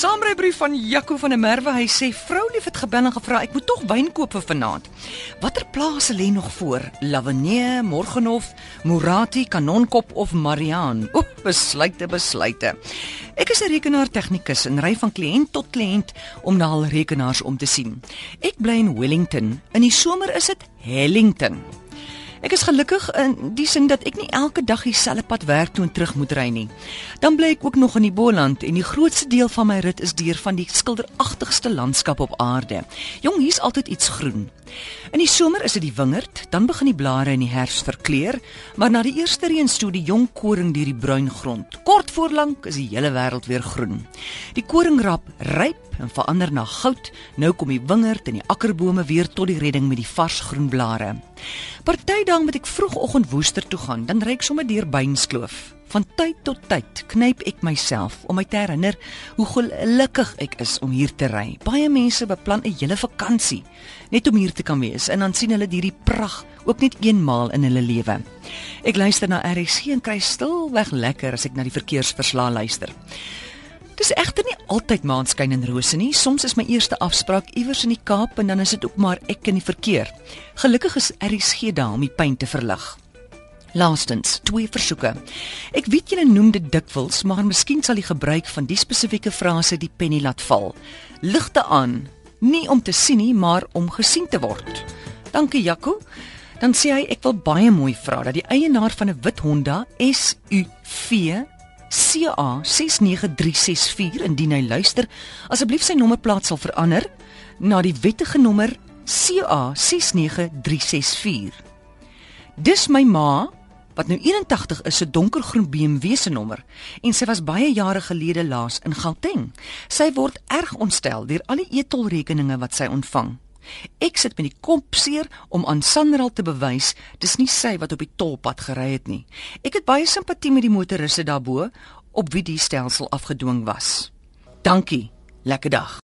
Saamrybrief van Jaco van der Merwe. Hy sê vrou lief het gebel en gevra ek moet tog wyn koop vir vanaand. Watter plase lê nog voor? Lavenee, Morgenhof, Morati, Kanonkop of Mariaan? O, besluite, besluite. Ek is 'n rekenaartegnikus en ry van kliënt tot kliënt om na al rekenaars om te sien. Ek bly in Wellington. In die somer is dit Hellington. Ek is gelukkig in die sin dat ek nie elke dag dieselfde pad werk toe en terug moet ry nie. Dan bly ek ook nog in die Boland en die grootste deel van my rit is deur van die skilderagtigste landskap op aarde. Jong, hier's altyd iets groen. In die somer is dit die wingerd, dan begin die blare in die herfs verkleur, maar na die eerste reën stoot die jong koring deur die bruin grond. Kort voor lank is die hele wêreld weer groen. Die koringrap ryp en verander na goud. Nou kom die wingerd en die akkerbome weer tot die redding met die vars groen blare. Party dae moet ek vroegoggend woester toe gaan, dan ry ek sommer deur Beinskloof. Van tyd tot tyd knyp ek myself om my te herinner hoe gelukkig ek is om hier te ry. Baie mense beplan 'n hele vakansie net om hier te kan wees en dan sien hulle hierdie pragt ook net eenmaal in hulle lewe. Ek luister na RSG en kry stilweg lekker as ek na die verkeersverslae luister. Dis egter nie altyd maanskyn en rose nie. Soms is my eerste afspraak iewers in die Kaap en dan is dit ook maar ek in die verkeer. Gelukkig is RSG daar om die pyn te verlig. Laastens, twee versoeke. Ek weet julle noem dit dikwels, maar miskien sal die gebruik van die spesifieke frase die penny laat val. Ligte aan, nie om te sien nie, maar om gesien te word. Dankie Jaco. Dan sê hy ek wil baie mooi vra dat die eienaar van 'n wit Honda SUV CA 69364 indien hy luister, asseblief sy nommerplaat sal verander na die wettige nommer CA 69364. Dis my ma wat nou 81 is, se donkergroen BMW se nommer en sy was baie jare gelede laas in Gauteng. Sy word erg ontstel deur al die etolrekeninge wat sy ontvang. Ek sit met die kop seer om aan Sanral te bewys dis nie sy wat op die tolpad gery het nie. Ek het baie simpatie met die motoriste daarbo op wie die stelsel afgedwing was. Dankie. Lekker dag.